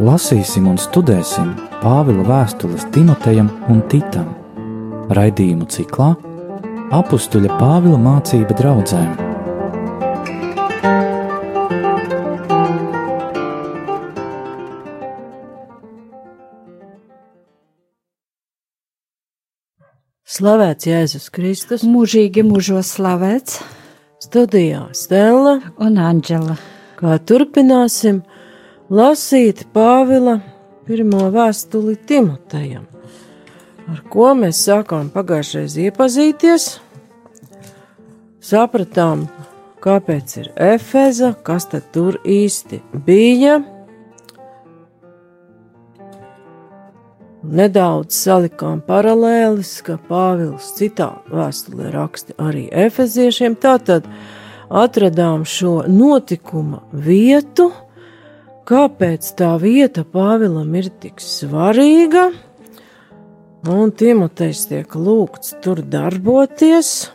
Lasīsim un studēsim Pāvila vēstules Timotejam un Titam. Raidījumu ciklā Apstuļa Pāvila mācība draudzēm. Slavēts Jēzus Kristus, mūžīgi mūžos slavēts, studijā Stela un Anģela. Kā turpināsim lasīt Pāvila pirmo vēstuli Timotejam, ar ko mēs sākām pagājušreiz iepazīties. Sapratām, kāpēc ir Efeza, kas tad tur īsti bija. Nedaudz salikām paralēlis, ka Pāvils citā vēstulē raksta arī efeziešiem. Tātad atradām šo notikuma vietu, kāpēc tā vieta Pāvilam ir tik svarīga, un Timotejs tiek lūgts tur darboties.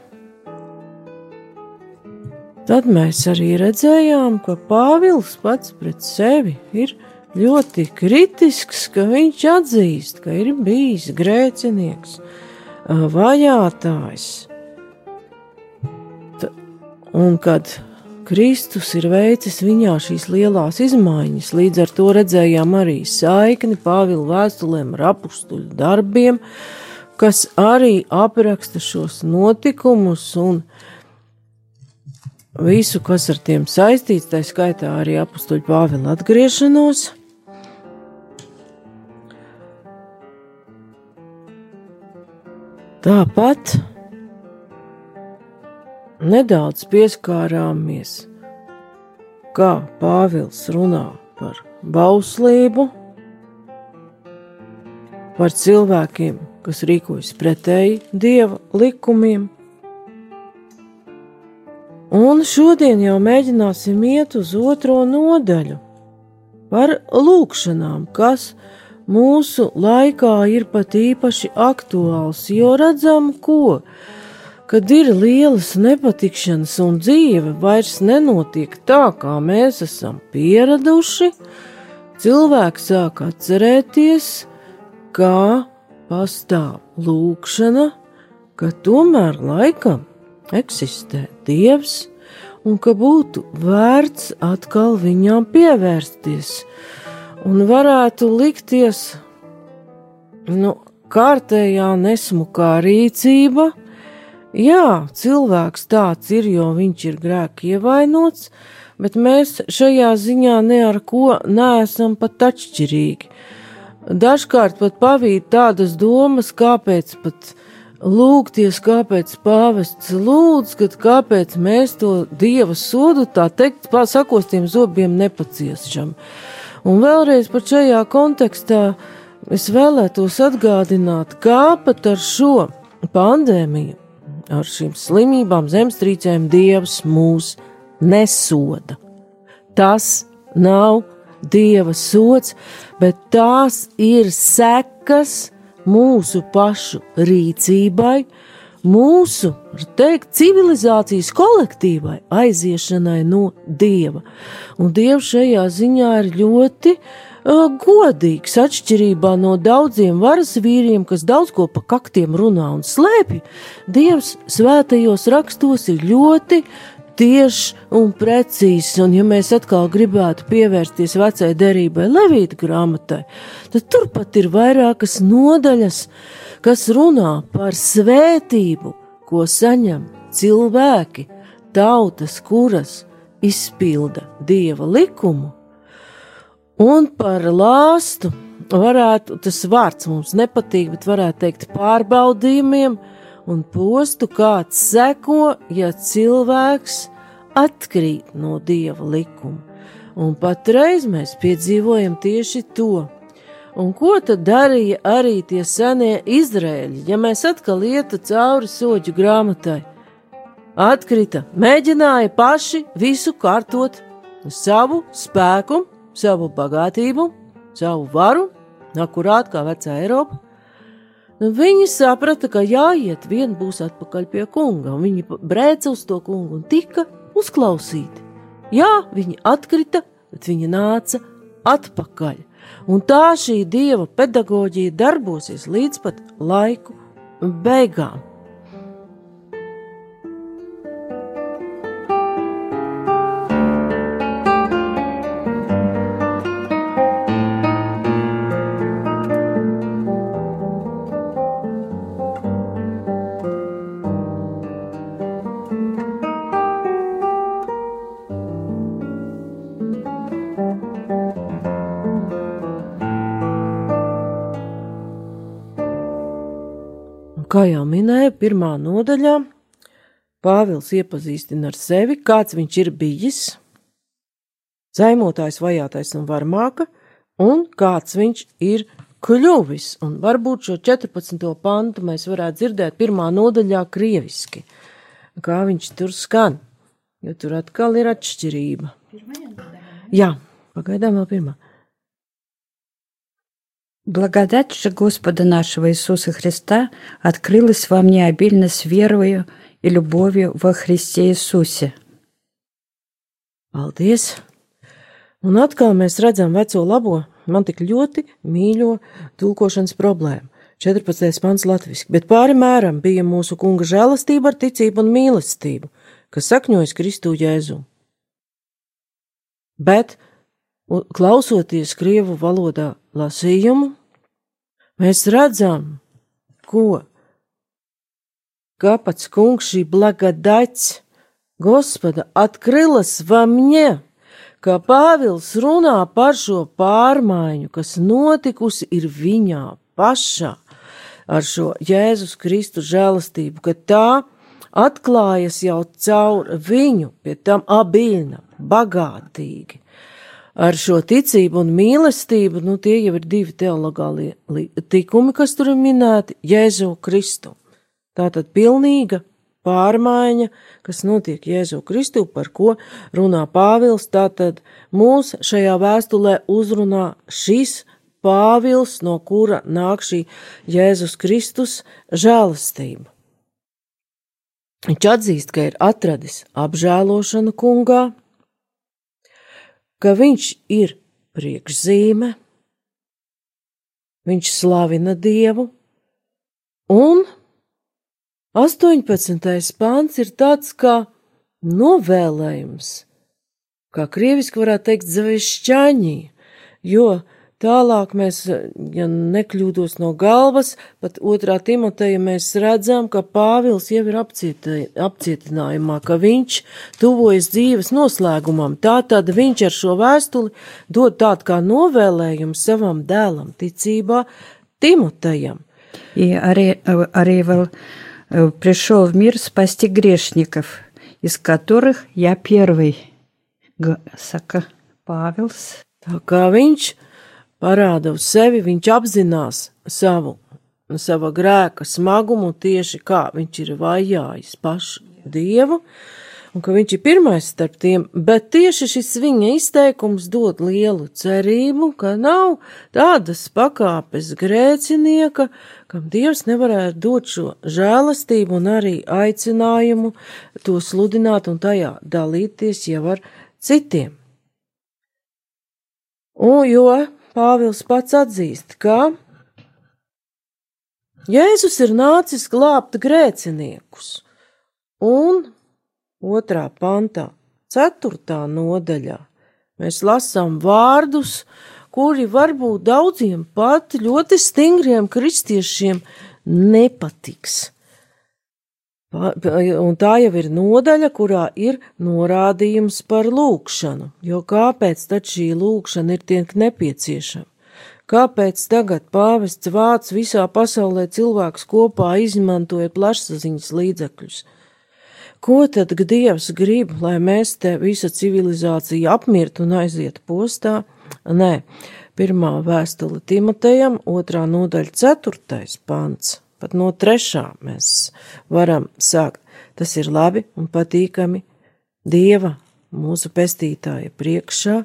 Tad mēs arī redzējām, ka Pāvils pats pret sevi ir ļoti kritisks, ka viņš atzīst, ka ir bijis grēcinieks, vajātājs. Un kad Kristus ir veicis viņā šīs lielās izmaiņas. Līdz ar to redzējām arī saikni Pāvila vēstulēm ar apstuļu darbiem, kas arī apraksta šos notikumus un visu, kas ar tiem saistīts, tā skaitā arī apstuļu Pāvila atgriešanos. Tāpat nedaudz pieskārāmies, kā Pāvils runā par bauslību, par cilvēkiem, kas rīkojas pretēji dieva likumiem. Un šodien jau mēģināsim iet uz otro nodaļu par lūkšanām, kas mūsu laikā ir pat īpaši aktuāls, jo redzam, ko kad ir lielas nepatikšanas un dzīve vairs nenotiek tā, kā mēs esam pieraduši, cilvēks sāk atcerēties, kā pastāv lūkšana, ka tomēr laikam eksistē Dievs un ka būtu vērts atkal viņam pievērsties un varētu likties, nu, kārtējā nesmukā rīcība, Jā, cilvēks tāds ir, jo viņš ir grēki ievainots, bet mēs šajā ziņā ne ar ko neesam pat atšķirīgi. Dažkārt pat pavīt tādas domas, kāpēc pat lūgties, kāpēc pāvests lūdz, kad kāpēc mēs to dieva sodu tā teikt, pasakostiem zobiem nepaciešam. Un vēlreiz par šajā kontekstā es vēlētos atgādināt, kā pat ar šo pandēmiju ar šīm slimībām, zemestrīcēm Dievs mūs nesoda. Tas nav Dieva sots, bet tās ir sekas mūsu pašu rīcībai, mūsu, var teikt, civilizācijas kolektīvai aiziešanai no Dieva. Un Dievs šajā ziņā ir ļoti uh, godīgs, atšķirībā no daudziem varas vīriem, kas daudz ko pa kaktiem runā un slēpj. Dievs svētajos rakstos ir ļoti tieši un precīzi, un ja mēs atkal gribētu pievērsties vecai derībai, Levīta grāmatai, tad turpat ir vairākas nodaļas, kas runā par svētību, ko saņem cilvēki, tautas, kuras izpilda dieva likumu, Un par lāstu varētu, tas vārds mums nepatīk, bet varētu teikt pārbaudījumiem un postu, kāds seko, ja cilvēks atkrīt no dieva likuma. Un patreiz mēs piedzīvojam tieši to. Un ko tad darīja arī tie senie izrēļi, ja mēs atkal ietu cauri soļu grāmatai? Atkrita, mēģināja paši visu kārtot savu spēku savu bagātību, savu varu, akurāt kā vecā Eiropa. Nu, viņi saprata, ka jāiet vien būs atpakaļ pie kunga, un viņi brēca uz to kungu un tika uzklausīti. Jā, viņi atkrita, bet viņa nāca atpakaļ. Un tā šī dieva pedagoģija darbosies līdz pat laiku beigām. Pirmā nodaļā Pāvils iepazīstina ar sevi, kāds viņš ir bijis, zaimotājs, vajātais un varmāka, un kāds viņš ir kļuvis. Un varbūt šo 14. pantu mēs varētu dzirdēt pirmā nodaļā krieviski, kā viņš tur skan, jo tur atkal ir atšķirība. Jā, pagaidām vēl pirmā. Благодать же Господа нашего Иисуса Христа открылась во мне обильно с верою и любовью во Христе Иисусе. Paldies! Un atkal mēs redzam veco labo, man tik ļoti mīļo tulkošanas problēmu. 14. pants latviski, bet pāri mēram bija mūsu kunga žēlastība ar ticību un mīlestību, kas sakņojas Kristu Jēzu. Bet, un klausoties Krievu valodā lasījumu, mēs redzam, ko Kāpēc kungs šī blagadats, Gospoda, atkrilas vamņie, ka Pāvils runā par šo pārmaiņu, kas notikusi ir viņā pašā ar šo Jēzus Kristu žēlastību, ka tā atklājas jau caur viņu, pie tam abilna, bagātīgi ar šo ticību un mīlestību, nu tie jau ir divi teologālie tikumi, kas tur ir minēti Jēzu Kristu. Tātad pilnīga pārmaiņa, kas notiek Jēzu Kristu, par ko runā Pāvils, tātad mūs šajā vēstulē uzrunā šis Pāvils, no kura nāk šī Jēzus Kristus žēlastība. Viņš atzīst, ka ir atradis apžēlošanu kungā, ka viņš ir priekšzīme, viņš slavina Dievu, un 18. pāns ir tāds kā novēlējums, kā krieviski varētu teikt, zavišķaņī, jo Tālāk mēs, ja nekļūdos no galvas, pat otrā Timoteja mēs redzam, ka Pāvils jau ir apcietinājumā, ka viņš tuvojas dzīves noslēgumam. Tātad viņš ar šo vēstuli dod tādu kā novēlējumu savam dēlam ticībā Timotejam. И ари, ари vēl пришел в мир спасти грешников, из которых я первый, saka Pāvils. Tā kā viņš parāda uz sevi, viņš apzinās savu, sava grēka smagumu tieši kā viņš ir vajājis pašu dievu, un ka viņš ir pirmais starp tiem, bet tieši šis viņa izteikums dod lielu cerību, ka nav tādas pakāpes grēcinieka, kam dievs nevarētu dot šo žēlastību un arī aicinājumu to sludināt un tajā dalīties jau ar citiem. Un jo Pāvils pats atzīst, ka Jēzus ir nācis glābt grēciniekus, un otrā pantā, ceturtā nodaļā, mēs lasām vārdus, kuri varbūt daudziem pat ļoti stingriem kristiešiem nepatiks. Un tā jau ir nodaļa, kurā ir norādījums par lūkšanu, jo kāpēc tad šī lūkšana ir tiek nepieciešama? Kāpēc tagad pāvests vāc visā pasaulē cilvēks kopā izmantoja plašsaziņas līdzekļus? Ko tad Dievs grib, lai mēs te visa civilizācija apmirtu un aizietu postā? Nē, pirmā vēstule Timotejam, otrā nodaļa, ceturtais pants pat no trešā mēs varam sākt. Tas ir labi un patīkami Dieva, mūsu pestītāja priekšā,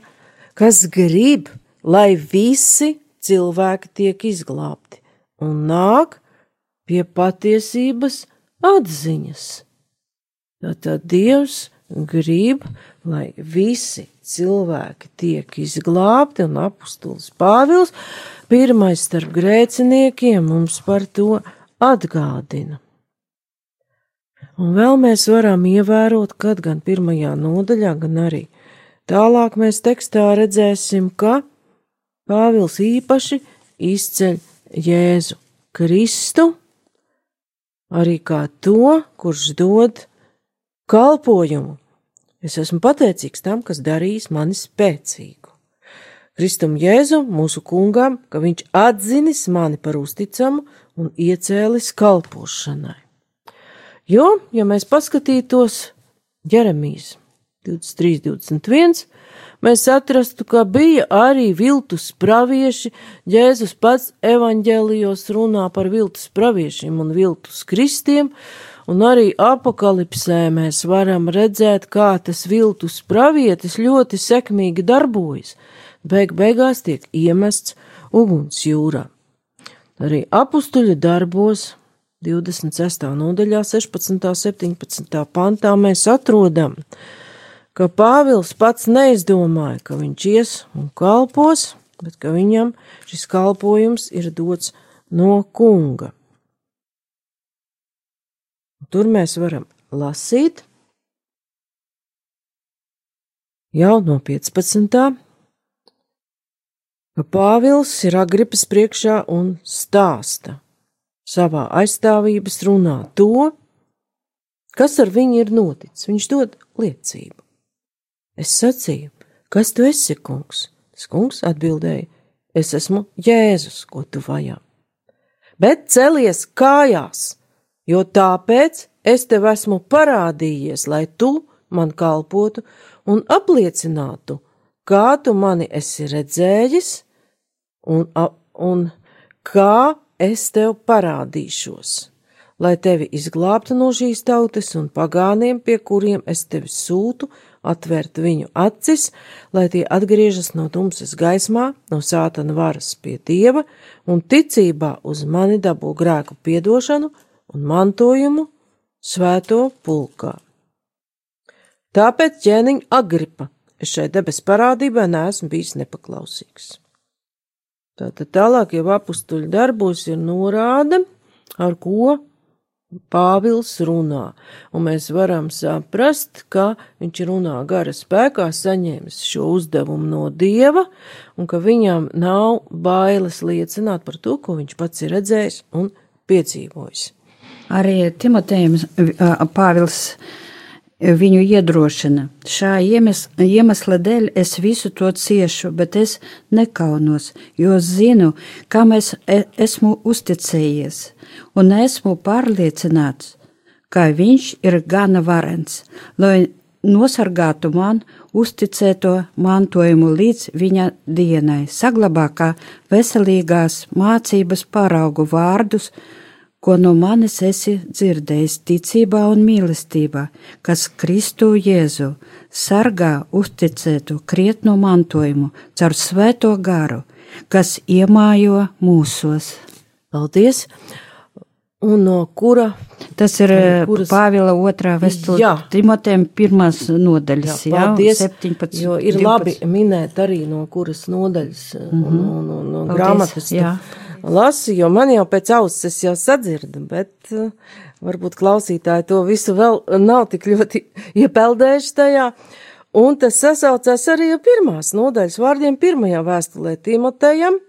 kas grib, lai visi cilvēki tiek izglābti un nāk pie patiesības atziņas. Tātad Dievs grib, lai visi cilvēki tiek izglābti, un apustulis Pāvils, pirmais starp grēciniekiem, mums par to atgādina. Un vēl mēs varam ievērot, kad gan pirmajā nodaļā, gan arī tālāk mēs tekstā redzēsim, ka Pāvils īpaši izceļ Jēzu Kristu, arī kā to, kurš dod kalpojumu. Es esmu pateicīgs tam, kas darīs mani spēcīgu. Kristum Jēzum, mūsu kungam, ka viņš atzinis mani par uzticamu un iecēlis kalpošanai. Jo, ja mēs paskatītos Jeremijas 23, 21, mēs atrastu, ka bija arī viltus pravieši. Jēzus pats evaņģēlijos runā par viltus praviešiem un viltus kristiem, un arī apakalipsē mēs varam redzēt, kā tas viltus pravietis ļoti sekmīgi darbojas, beig beigās tiek iemests uguns jūrā. Arī apustuļa darbos 26. nodaļā, 16. un 17. pantā mēs atrodam, ka Pāvils pats neizdomāja, ka viņš ies un kalpos, bet ka viņam šis kalpojums ir dots no kunga. Tur mēs varam lasīt jau no 15. Ka Pāvils ir Agripas priekšā un stāsta savā aizstāvības runā to, kas ar viņu ir noticis. Viņš dod liecību. Es sacīju, kas tu esi, kungs? Tas kungs atbildēja, es esmu Jēzus, ko tu vajā. Bet celies kājās, jo tāpēc es tev esmu parādījies, lai tu man kalpotu un apliecinātu, kā tu mani esi redzējis un, un kā es tev parādīšos lai tevi izglābtu no šīs tautas un pagāniem, pie kuriem es tevi sūtu, atvērt viņu acis, lai tie atgriežas no tumsas gaismā, no sātana varas pie dieva un ticībā uz mani dabū grēku piedošanu un mantojumu svēto pulkā. Tāpēc ķēniņa Agripa es šai debes parādībai neesmu bijis nepaklausīgs. Tātad tālāk jau apustuļu darbos ir norāde, ar ko Pāvils runā, un mēs varam saprast, ka viņš runā gara spēkā, saņēmis šo uzdevumu no dieva, un ka viņam nav bailes liecināt par to, ko viņš pats ir redzējis un piedzīvojis. Arī Timotejam Pāvils viņu iedrošina. Šā iemesla, dēļ es visu to ciešu, bet es nekaunos, jo zinu, kam es e, esmu uzticējies, un esmu pārliecināts, ka viņš ir gana varens, lai nosargātu man uzticēto mantojumu līdz viņa dienai, saglabā kā veselīgās mācības paraugu vārdus, ko no manis esi dzirdējis ticībā un mīlestībā, kas Kristu Jēzu sargā uzticētu krietnu mantojumu caur svēto garu, kas iemājo mūsos. Paldies! Un no kura? Tas ir kuras... Pāvila otrā vēstule Timotēm pirmās nodaļas. Jā, paldies, jā, 17, jo ir 12. labi minēt arī no kuras nodaļas mm -hmm. un, un, un, un grāmatas. Jā. Tu lasu, jo man jau pēc ausis jau sadzirdu, bet uh, varbūt klausītāji to visu vēl nav tik ļoti iepeldējuši tajā. Un tas sasaucās arī ar pirmās nodaļas vārdiem pirmajā vēstulē Timotejam,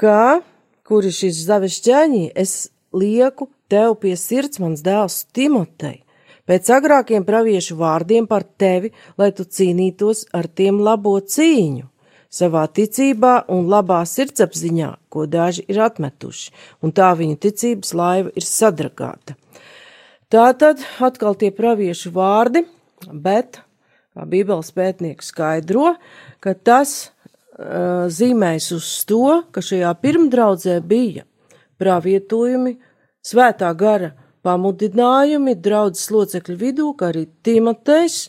kā, kuri šis zavešķēņī, es lieku tev pie sirds mans dēls Timotei, pēc agrākiem praviešu vārdiem par tevi, lai tu cīnītos ar tiem labo cīņu savā ticībā un labā sirdsapziņā, ko daži ir atmetuši, un tā viņa ticības laiva ir sadragāta. Tā tad atkal tie praviešu vārdi, bet, kā Bībeles pētnieks skaidro, ka tas uh, zīmēs uz to, ka šajā pirmdraudzē bija pravietojumi, svētā gara pamudinājumi draudzes locekļu vidū, kā arī Timotejs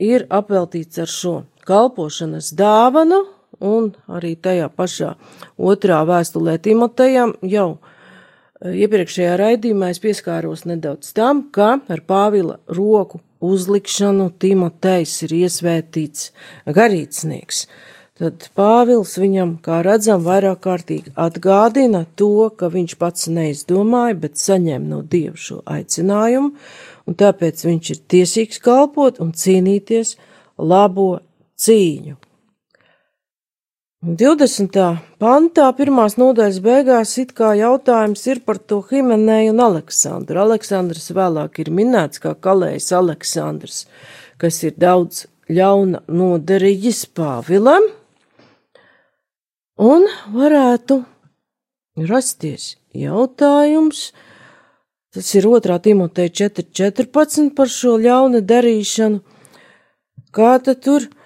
ir apveltīts ar šo kalpošanas dāvanu, un arī tajā pašā otrā vēstulē Timotejam jau e, iepriekšējā raidījumā es pieskāros nedaudz tam, ka ar Pāvila roku uzlikšanu Timotejs ir iesvētīts garīdznieks. Tad Pāvils viņam, kā redzam, vairāk kārtīgi atgādina to, ka viņš pats neizdomāja, bet saņem no Dieva šo aicinājumu, un tāpēc viņš ir tiesīgs kalpot un cīnīties labo cīņu. 20. pantā, pirmās nodaļas beigās, it kā jautājums ir par to Himenēju un Aleksandru. Aleksandrs vēlāk ir minēts kā kalējs Aleksandrs, kas ir daudz ļauna noderīgis Pāvilam, un varētu rasties jautājums, tas ir 2. Timoteja 4.14 par šo ļauna darīšanu, kā tad tur ir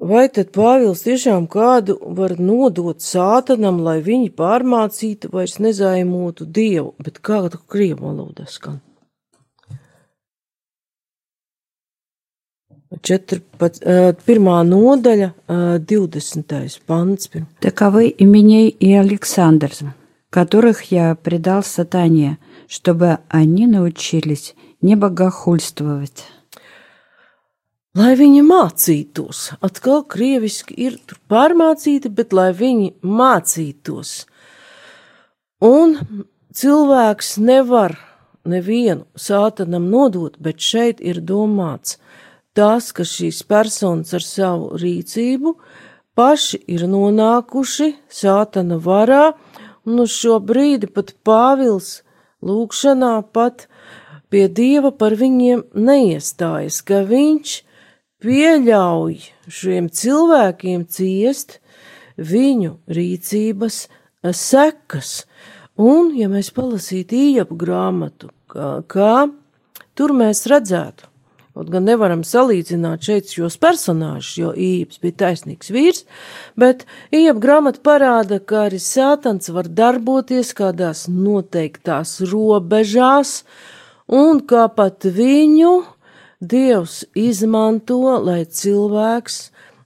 Vai tad Pāvils tiešām kādu var nodot sātanam, lai viņi pārmācītu vairs nezaimotu dievu, bet kādu krievu valodā skan? 14, pirmā nodaļa, 20. pants. Таковы именей и Александрс, которых я предал сатане, чтобы они научились не богохульствовать. lai viņi mācītos. Atkal krieviski ir pārmācīti, bet lai viņi mācītos. Un cilvēks nevar nevienu sātanam nodot, bet šeit ir domāts tas, ka šīs personas ar savu rīcību paši ir nonākuši sātana varā, un uz šo brīdi pat Pāvils lūkšanā pat pie Dieva par viņiem neiestājas, ka viņš pieļauj šiem cilvēkiem ciest viņu rīcības sekas. Un, ja mēs palasītu īapu grāmatu, kā, kā tur mēs redzētu, kaut gan nevaram salīdzināt šeit šos personāžus, jo īpaši bija taisnīgs vīrs, bet īapu grāmata parāda, ka arī sātans var darboties kādās noteiktās robežās, un kā pat viņu Dievs izmanto, lai cilvēks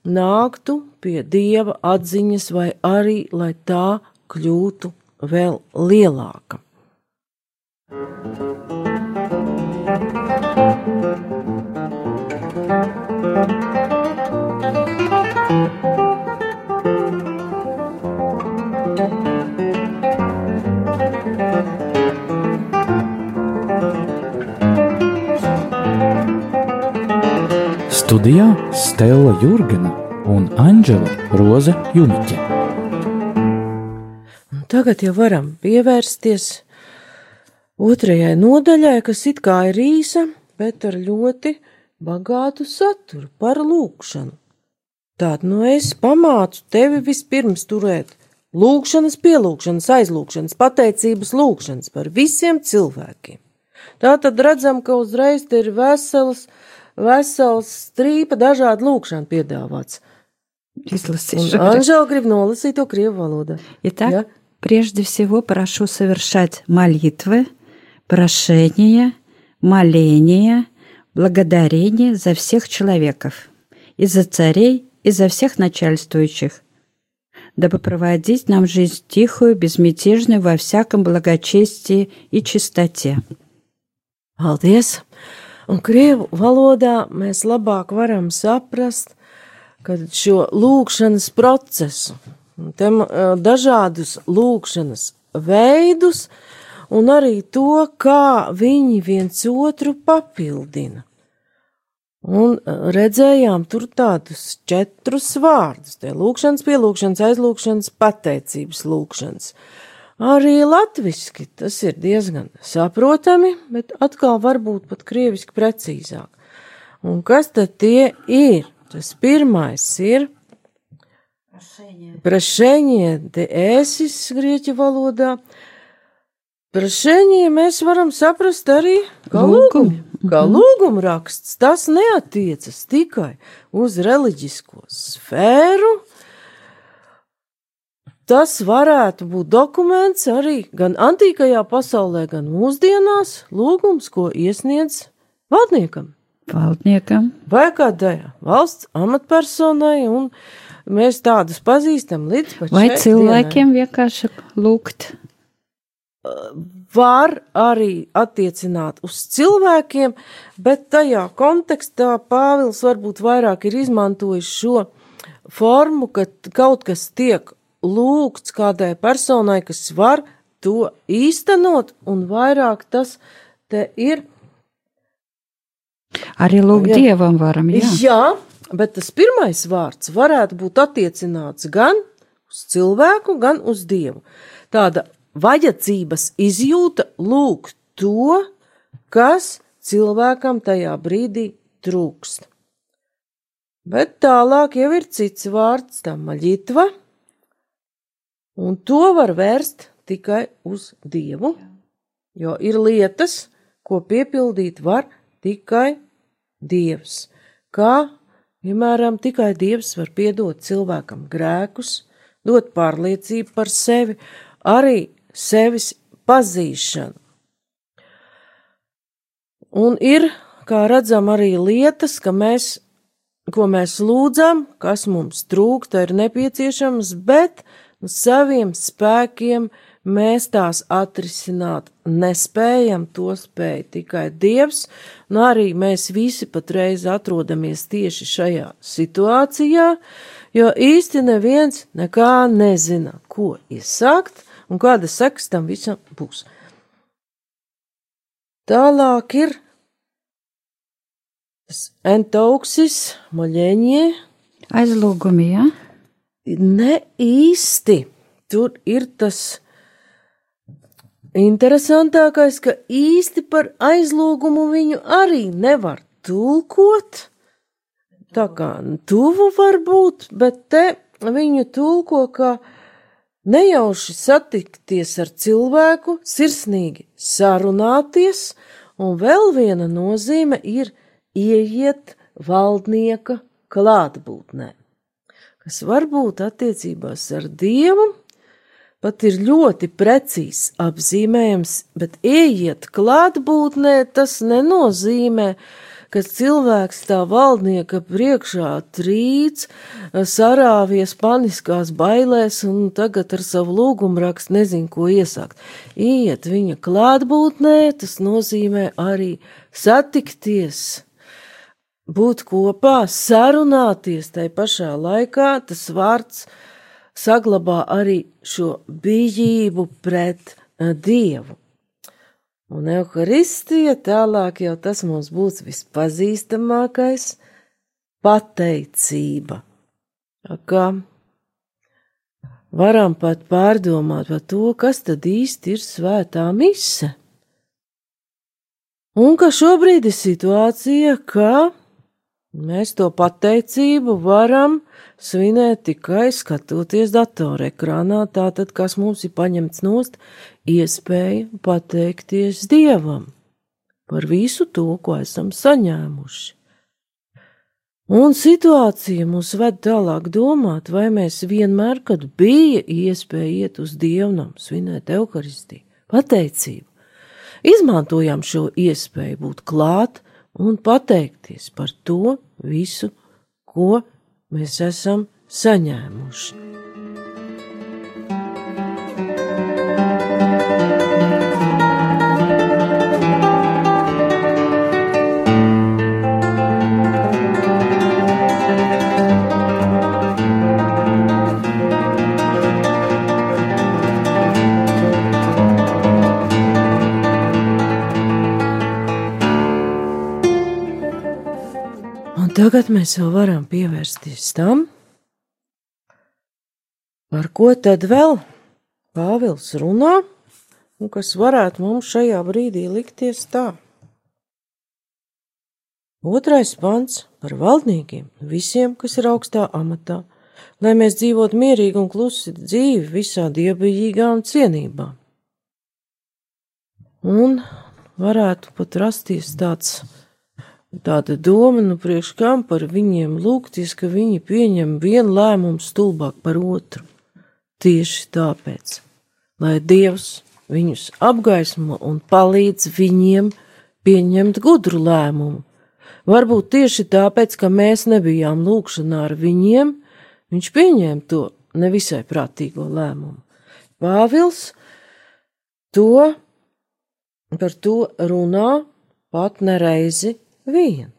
nāktu pie dieva atziņas, vai arī lai tā kļūtu vēl lielāka. Studijā Stela Jurgena un Anģela Roze Juniķe. Tagad jau varam pievērsties otrajai nodaļai, kas it kā ir īsa, bet ar ļoti bagātu saturu par lūkšanu. Tātad, nu es pamācu tevi vispirms turēt lūkšanas, pielūkšanas, aizlūkšanas, pateicības lūkšanas par visiem cilvēkiem. Tā tad redzam, ka uzreiz te ir veselas vesels strīpa dažādu lūkšanu piedāvāts. Изlasīšu. Анжела grib nolasīt to крievu valodā. Итак, ja? прежде всего прошу совершать молитвы, прошения, моления, благодарения за всех человеков, и за царей, и за всех начальствующих, дабы проводить нам жизнь тихую, безмятежную во всяком благочестии и чистоте. Paldies! Un krievu valodā mēs labāk varam saprast, šo lūkšanas procesu, tem, dažādus lūkšanas veidus, un arī to, kā viņi viens otru papildina. Un redzējām tur tādus četrus vārdus - tie lūkšanas, pielūkšanas, aizlūkšanas, pateicības lūkšanas. Arī latviski tas ir diezgan saprotami, bet atkal varbūt pat krieviski precīzāk. Un kas tad tie ir? Tas pirmais ir prašenie de ēsis grieķu valodā. Prašenie mēs varam saprast arī kā lūgumu, kā mhm. lūgumu raksts. Tas neatiecas tikai uz reliģisko sfēru, Tas varētu būt dokuments arī gan antīkajā pasaulē, gan mūsdienās, lūgums, ko iesniedz valdniekam. Valdniekam. Vai kādai valsts amatpersonai, un mēs tādus pazīstam līdz pat Vai cilvēkiem dienai. vienkārši lūgt? var arī attiecināt uz cilvēkiem, bet tajā kontekstā Pāvils varbūt vairāk ir izmantojis šo formu, ka kaut kas tiek lūgts kādai personai, kas var to īstenot, un vairāk tas te ir. Arī lūgt jā. dievam varam, jā. Jā, bet tas pirmais vārds varētu būt attiecināts gan uz cilvēku, gan uz dievu. Tāda vajadzības izjūta lūgt to, kas cilvēkam tajā brīdī trūkst. Bet tālāk jau ir cits vārds, tā maģitva, un to var vērst tikai uz Dievu, jo ir lietas, ko piepildīt var tikai Dievs. Kā, piemēram, tikai Dievs var piedot cilvēkam grēkus, dot pārliecību par sevi, arī sevis pazīšanu. Un ir, kā redzam, arī lietas, ka mēs, ko mēs lūdzam, kas mums trūkta, ir nepieciešams, bet no saviem spēkiem mēs tās atrisināt nespējam, to spēj tikai Dievs, un arī mēs visi patreiz atrodamies tieši šajā situācijā, jo īsti neviens nekā nezina, ko iesākt, un kāda sekas tam visam būs. Tālāk ir tas entauksis, maļēņie. Aizlūgumi, jā? Ja? Ne īsti. Tur ir tas interesantākais, ka īsti par aizlūgumu viņu arī nevar tulkot. Tā kā tuvu var būt, bet te viņu tulko ka nejauši satikties ar cilvēku, sirsnīgi sarunāties, un vēl viena nozīme ir ieiet valdnieka klātbūtnē, kas varbūt attiecībās ar Dievu pat ir ļoti precīzi apzīmējams, bet ieiet klātbūtnē tas nenozīmē, ka cilvēks tā valdnieka priekšā trīc, sarāvies paniskās bailēs un tagad ar savu lūgumu rakstu nezin, ko iesākt. Iet viņa klātbūtnē, tas nozīmē arī satikties, būt kopā, sarunāties tai pašā laikā, tas vārds saglabā arī šo bijību pret Dievu. Un evaharistija tālāk jau tas mums būs vispazīstamākais - pateicība. Kā varam pat pārdomāt par to, kas tad īsti ir svētā mise. Un ka šobrīd ir situācija, ka Mēs to pateicību varam svinēt tikai skatoties datorekrānā, tātad, kas mums ir paņemts nost, iespēja pateikties Dievam par visu to, ko esam saņēmuši. Un situācija mūs ved tālāk domāt, vai mēs vienmēr, kad bija iespēja iet uz dievnam, svinēt evaharistiju, pateicību, izmantojām šo iespēju būt klāt un pateikties par to visu, ko mēs esam saņēmuši. Tagad mēs jau varam pievērsties tam, par ko tad vēl Pāvils runā, un kas varētu mums šajā brīdī likties tā. Otrais pants par valdniekiem, visiem, kas ir augstā amatā, lai mēs dzīvotu mierīgi un klusi dzīvi visā dievbijīgā un cienībā. Un varētu pat rasties tāds Tāda doma, nu, priekš kam par viņiem lūgties, ka viņi pieņem vienu lēmumu stulbāk par otru. Tieši tāpēc, lai Dievs viņus apgaismo un palīdz viņiem pieņemt gudru lēmumu. Varbūt tieši tāpēc, ka mēs nebijām lūkšanā ar viņiem, viņš pieņēma to nevisai prātīgo lēmumu. Pāvils to, par to runā pat nereizi vien.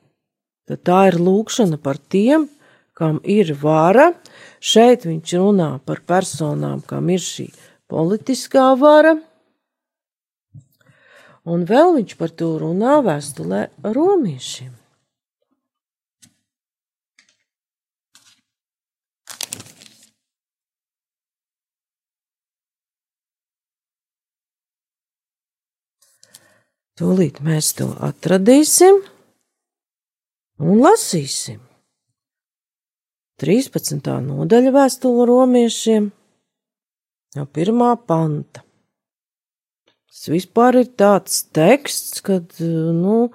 Tad tā ir lūkšana par tiem, kam ir vara. Šeit viņš runā par personām, kam ir šī politiskā vara. Un vēl viņš par to runā vēstulē romiešiem. Tūlīt mēs to atradīsim un lasīsim. 13. nodaļa vēstule romiešiem, jau pirmā panta. Tas vispār ir tāds teksts, kad, nu,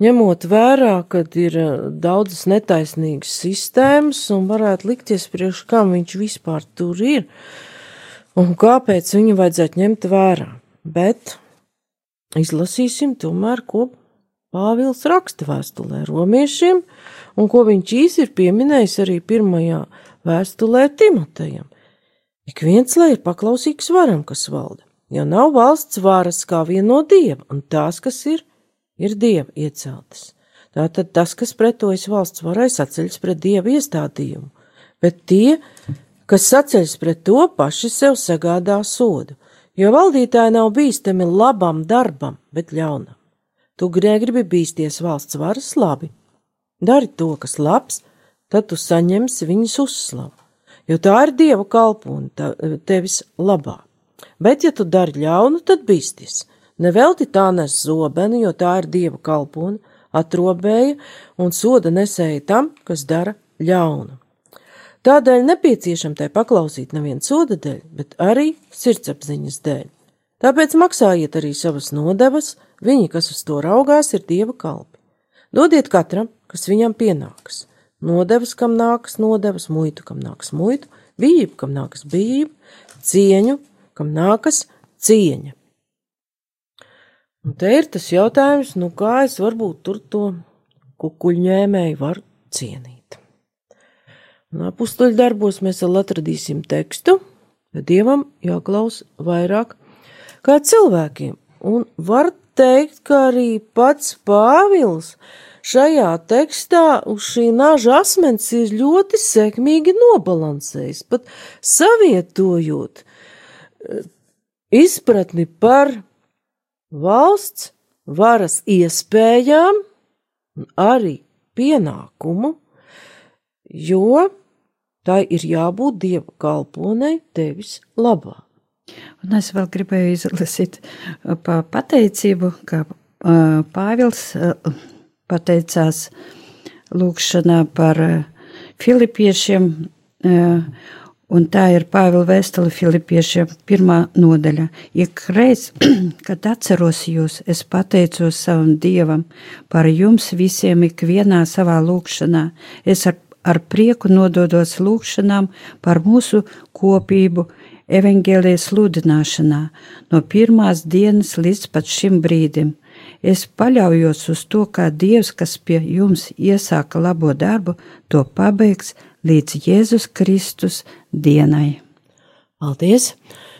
ņemot vērā, kad ir daudzas netaisnīgas sistēmas un varētu likties priekš kam viņš vispār tur ir un kāpēc viņu vajadzētu ņemt vērā. Bet izlasīsim tomēr, ko Pāvils raksta vēstulē romiešiem, un ko viņš īsi ir pieminējis arī pirmajā vēstulē Timotejam. Ik viens, lai ir paklausīgs varam, kas valda, jo nav valsts varas kā viena no dieva, un tās, kas ir, ir dieva ieceltas. Tātad tas, kas pretojas valsts varai, saceļas pret dieva iestādījumu, bet tie, kas saceļas pret to, paši sev sagādā sodu jo valdītāji nav bīstami labam darbam, bet ļaunam. Tu negribi bīsties valsts varas labi. Dari to, kas labs, tad tu saņemsi viņas uzslavu, jo tā ir dieva kalpona tevis labā. Bet, ja tu dari ļaunu, tad bīsties. Nevelti tā nes zobeni, jo tā ir dieva kalpona, atrobēja un soda nesēja tam, kas dara ļaunu. Tādēļ nepieciešam tai paklausīt nevien soda dēļ, bet arī sirdsapziņas dēļ. Tāpēc maksājiet arī savas nodevas, viņi, kas uz to raugās, ir dieva kalpi. Dodiet katram, kas viņam pienāks. Nodevas, kam nākas nodevas, muitu, kam nākas muitu, bību, kam nākas bību, cieņu, kam nākas cieņa. Un te ir tas jautājums, nu kā es varbūt tur to kukuļņēmēju varu cienīt. Un apstuļu darbos mēs vēl atradīsim tekstu, ka dievam jāklaus vairāk kā cilvēkiem. Un var teikt, ka arī pats Pāvils šajā tekstā uz šī naža asmens ir ļoti sekmīgi nobalansējis, pat savietojot eh, izpratni par valsts varas iespējām un arī pienākumu jo tai ir jābūt dieva kalponai tevis labā. Un es vēl gribēju izlasīt uh, pa pateicību, ka uh, Pāvils uh, pateicās lūkšanā par filipiešiem, un tā ir Pāvila vēstule filipiešiem pirmā nodaļa. Ik reiz, kad atceros jūs, es pateicos savam Dievam par jums visiem ikvienā savā lūkšanā. Es ar ar prieku nododos lūgšanām par mūsu kopību evaņģēlijas sludināšanā no pirmās dienas līdz pat šim brīdim. Es paļaujos uz to, kā Dievs, kas pie jums iesāka labo darbu, to pabeigs līdz Jēzus Kristus dienai. Paldies!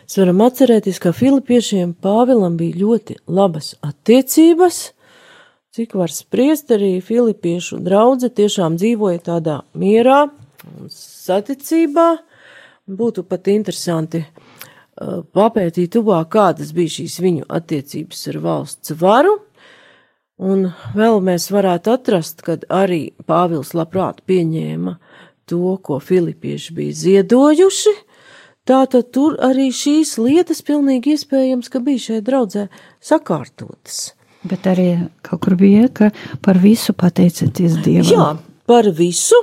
Mēs varam atcerēties, ka Filipiešiem Pāvilam bija ļoti labas attiecības Cik var spriest, arī filipiešu draudze tiešām dzīvoja tādā mierā un saticībā. Būtu pat interesanti uh, papētīt tuvāk, kādas bija šīs viņu attiecības ar valsts varu. Un vēl mēs varētu atrast, kad arī Pāvils labprāt pieņēma to, ko filipieši bija ziedojuši. Tātad tur arī šīs lietas pilnīgi iespējams, ka bija šeit draudzē sakārtotas. Bet arī kaut kur bija, ka par visu pateicaties Dievam. Jā, par visu,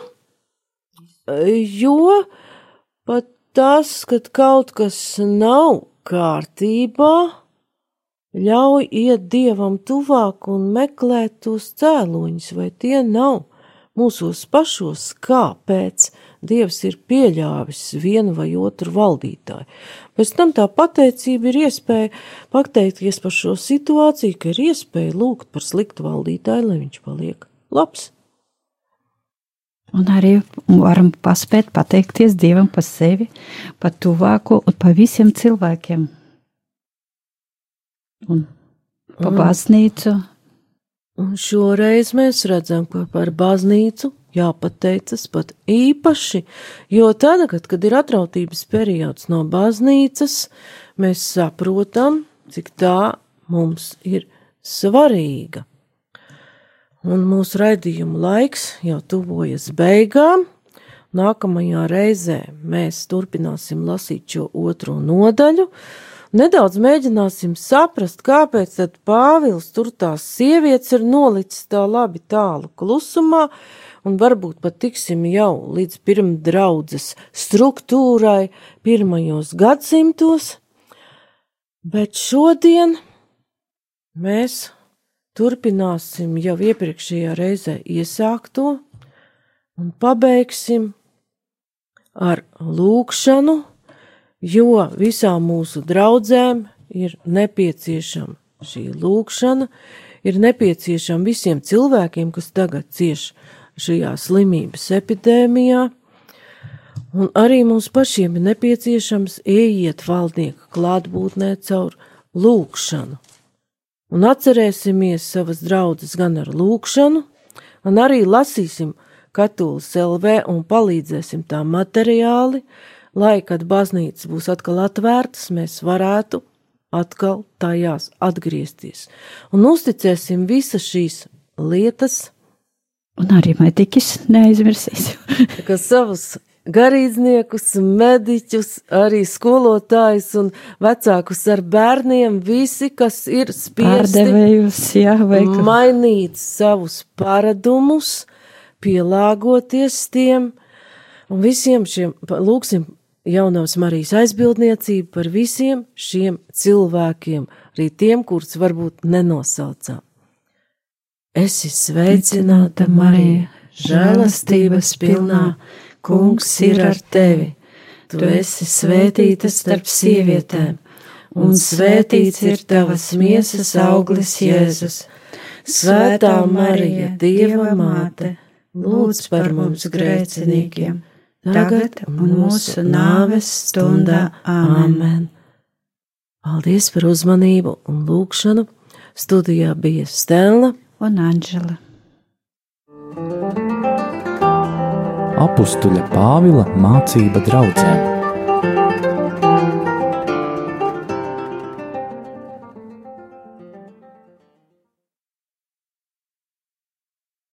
jo pat tas, kad kaut kas nav kārtībā, ļauj iet Dievam tuvāk un meklēt tos cēloņus, vai tie nav mūsos pašos, kāpēc Dievs ir pieļāvis vienu vai otru valdītāju. Pēc tam tā pateicība ir iespēja pateikties par šo situāciju, ka ir iespēja lūgt par sliktu valdītāju, lai viņš paliek labs. Un arī varam paspēt pateikties Dievam par sevi, par tuvāko un par visiem cilvēkiem. Un pa baznīcu. Un šoreiz mēs redzam, ka par baznīcu jāpateicas pat īpaši, jo tagad, kad ir atrautības periods no baznīcas, mēs saprotam, cik tā mums ir svarīga. Un mūsu raidījuma laiks jau tuvojas beigām. Nākamajā reizē mēs turpināsim lasīt šo otro nodaļu. Nedaudz mēģināsim saprast, kāpēc Pāvils tur tās sievietes ir nolicis tā labi tālu klusumā, un varbūt pat tiksim jau līdz pirmdraudzes struktūrai pirmajos gadsimtos, bet šodien mēs turpināsim jau iepriekšējā reizē iesākto un pabeigsim ar lūkšanu, jo visām mūsu draudzēm ir nepieciešama šī lūkšana, ir nepieciešama visiem cilvēkiem, kas tagad cieš šajā slimības epidēmijā, un arī mums pašiem ir nepieciešams ieiet valdnieka klātbūtnē caur lūkšanu. Un atcerēsimies savas draudzes gan ar lūkšanu, un arī lasīsim Katolis LV un palīdzēsim tām materiāli, lai, kad baznīcas būs atkal atvērtas, mēs varētu atkal tajās atgriezties. Un uzticēsim visas šīs lietas. Un arī mediķis neaizmirsīsim. ka savus garīdzniekus, mediķus, arī skolotājus un vecākus. Ar bērniem, visi, kas ir spiesti jā, mainīt savus paradumus, pielāgoties tiem, un visiem šiem, lūksim, jaunās Marijas aizbildniecību par visiem šiem cilvēkiem, arī tiem, kurus varbūt nenosaucām. Esi sveicināta, Marija, žēlastības pilnā, kungs ir ar tevi. Tu esi svētīta starp sievietēm, un svētīts ir tavas miesas auglis Jēzus. Svētā Marija, Dieva māte! lūdz par mums grēciniekiem, tagad un mūsu nāves stundā. Āmen! Paldies par uzmanību un lūgšanu! Studijā bija Stela un Anģela. Apustuļa Pāvila mācība draudzēm.